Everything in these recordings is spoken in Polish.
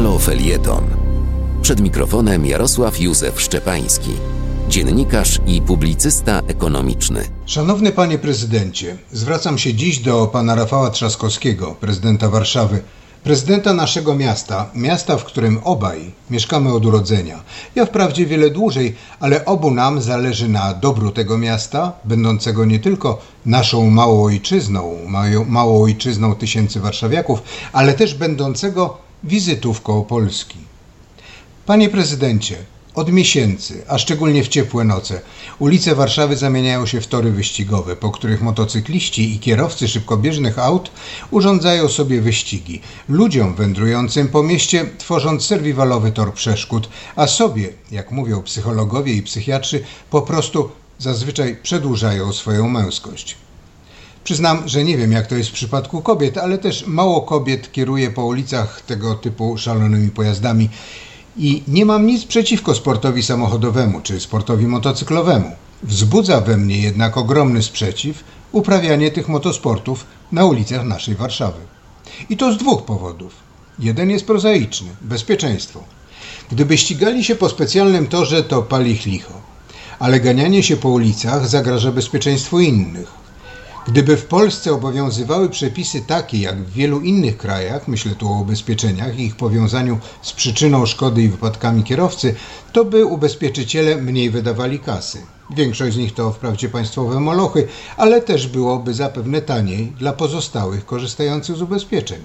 Halo Felieton. Przed mikrofonem Jarosław Józef Szczepański, dziennikarz i publicysta ekonomiczny. Szanowny panie prezydencie, zwracam się dziś do pana Rafała Trzaskowskiego, prezydenta Warszawy, prezydenta naszego miasta, miasta, w którym obaj mieszkamy od urodzenia. Ja wprawdzie wiele dłużej, ale obu nam zależy na dobru tego miasta, będącego nie tylko naszą małą ojczyzną, małą ojczyzną tysięcy warszawiaków, ale też będącego wizytówką Polski. Panie prezydencie, od miesięcy, a szczególnie w ciepłe noce, ulice Warszawy zamieniają się w tory wyścigowe, po których motocykliści i kierowcy szybkobieżnych aut urządzają sobie wyścigi, ludziom wędrującym po mieście tworząc serwiwalowy tor przeszkód, a sobie, jak mówią psychologowie i psychiatrzy, po prostu zazwyczaj przedłużają swoją męskość. Przyznam, że nie wiem jak to jest w przypadku kobiet, ale też mało kobiet kieruje po ulicach tego typu szalonymi pojazdami i nie mam nic przeciwko sportowi samochodowemu czy sportowi motocyklowemu. Wzbudza we mnie jednak ogromny sprzeciw uprawianie tych motosportów na ulicach naszej Warszawy. I to z dwóch powodów. Jeden jest prozaiczny bezpieczeństwo. Gdyby ścigali się po specjalnym torze, to pali licho, ale ganianie się po ulicach zagraża bezpieczeństwu innych. Gdyby w Polsce obowiązywały przepisy takie jak w wielu innych krajach, myślę tu o ubezpieczeniach i ich powiązaniu z przyczyną szkody i wypadkami kierowcy, to by ubezpieczyciele mniej wydawali kasy. Większość z nich to wprawdzie państwowe molochy, ale też byłoby zapewne taniej dla pozostałych korzystających z ubezpieczeń.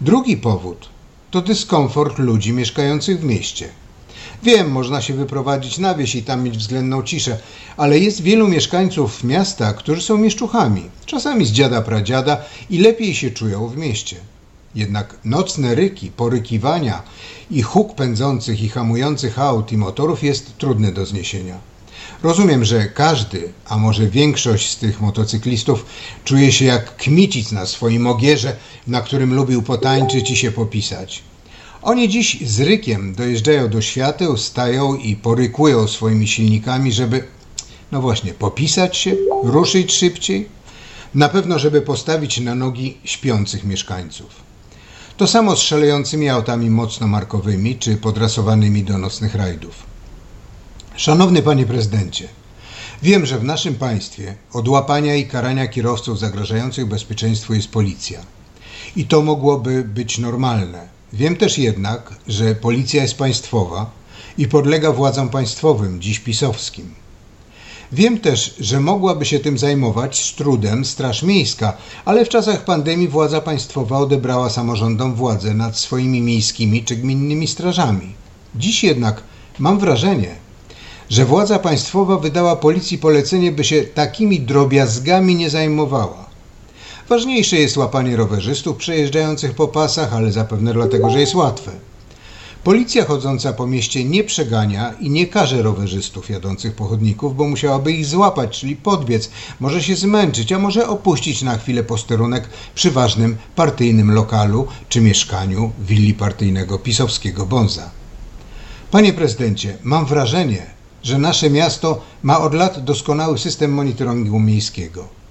Drugi powód to dyskomfort ludzi mieszkających w mieście. Wiem, można się wyprowadzić na wieś i tam mieć względną ciszę, ale jest wielu mieszkańców miasta, którzy są mieszczuchami, czasami z dziada pradziada i lepiej się czują w mieście. Jednak nocne ryki, porykiwania i huk pędzących i hamujących aut i motorów jest trudny do zniesienia. Rozumiem, że każdy, a może większość z tych motocyklistów czuje się jak kmicic na swoim ogierze, na którym lubił potańczyć i się popisać. Oni dziś z rykiem dojeżdżają do świateł, stają i porykują swoimi silnikami, żeby, no właśnie, popisać się, ruszyć szybciej, na pewno, żeby postawić na nogi śpiących mieszkańców. To samo z szalejącymi autami mocno markowymi czy podrasowanymi do nocnych rajdów. Szanowny panie prezydencie, wiem, że w naszym państwie od łapania i karania kierowców zagrażających bezpieczeństwu jest policja. I to mogłoby być normalne Wiem też jednak, że policja jest państwowa i podlega władzom państwowym, dziś pisowskim. Wiem też, że mogłaby się tym zajmować z trudem Straż Miejska, ale w czasach pandemii władza państwowa odebrała samorządom władzę nad swoimi miejskimi czy gminnymi strażami. Dziś jednak mam wrażenie, że władza państwowa wydała policji polecenie, by się takimi drobiazgami nie zajmowała. Ważniejsze jest łapanie rowerzystów przejeżdżających po pasach, ale zapewne dlatego, że jest łatwe. Policja chodząca po mieście nie przegania i nie karze rowerzystów jadących po chodników, bo musiałaby ich złapać, czyli podbiec, może się zmęczyć, a może opuścić na chwilę posterunek przy ważnym partyjnym lokalu czy mieszkaniu willi partyjnego pisowskiego bonza. Panie prezydencie, mam wrażenie, że nasze miasto ma od lat doskonały system monitoringu miejskiego.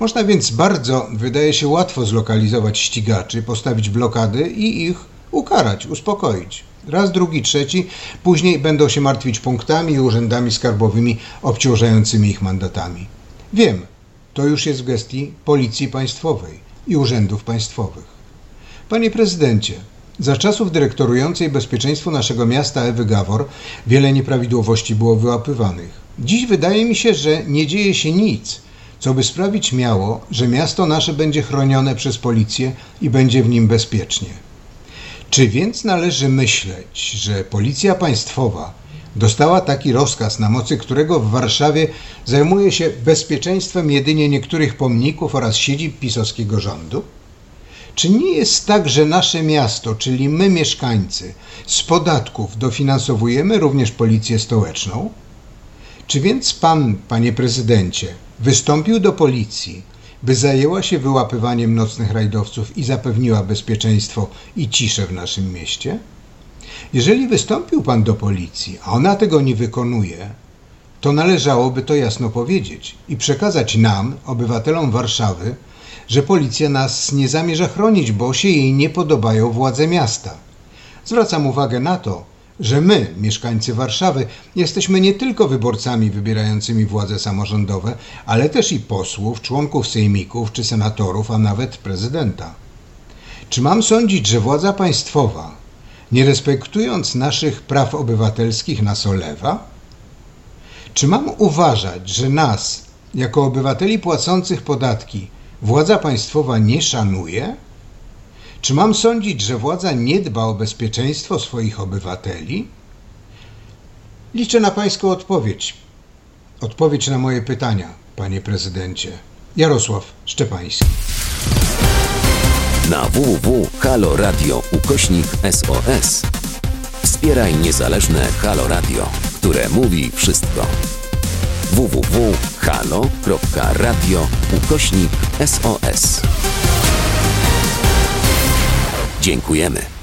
Można więc bardzo, wydaje się, łatwo zlokalizować ścigaczy, postawić blokady i ich ukarać, uspokoić. Raz, drugi, trzeci, później będą się martwić punktami i urzędami skarbowymi obciążającymi ich mandatami. Wiem, to już jest w gestii Policji Państwowej i urzędów państwowych. Panie prezydencie, za czasów dyrektorującej bezpieczeństwu naszego miasta Ewy Gawor wiele nieprawidłowości było wyłapywanych. Dziś wydaje mi się, że nie dzieje się nic, co by sprawić miało, że miasto nasze będzie chronione przez policję i będzie w nim bezpiecznie. Czy więc należy myśleć, że policja państwowa dostała taki rozkaz, na mocy którego w Warszawie zajmuje się bezpieczeństwem jedynie niektórych pomników oraz siedzib pisowskiego rządu? Czy nie jest tak, że nasze miasto, czyli my mieszkańcy, z podatków dofinansowujemy również policję stołeczną? Czy więc pan, panie prezydencie, wystąpił do policji, by zajęła się wyłapywaniem nocnych rajdowców i zapewniła bezpieczeństwo i ciszę w naszym mieście? Jeżeli wystąpił pan do policji, a ona tego nie wykonuje, to należałoby to jasno powiedzieć i przekazać nam, obywatelom Warszawy, że policja nas nie zamierza chronić, bo się jej nie podobają władze miasta. Zwracam uwagę na to, że my, mieszkańcy Warszawy, jesteśmy nie tylko wyborcami wybierającymi władze samorządowe, ale też i posłów, członków sejmików czy senatorów, a nawet prezydenta. Czy mam sądzić, że władza państwowa, nie respektując naszych praw obywatelskich, nas olewa? Czy mam uważać, że nas, jako obywateli płacących podatki, władza państwowa nie szanuje? Czy mam sądzić, że władza nie dba o bezpieczeństwo swoich obywateli? Liczę na Pańską odpowiedź. Odpowiedź na moje pytania, Panie Prezydencie. Jarosław Szczepański. Na www.haloradio ukośnik SOS wspieraj niezależne Halo Radio, które mówi wszystko. www.halo.radio ukośnik SOS Dziękujemy.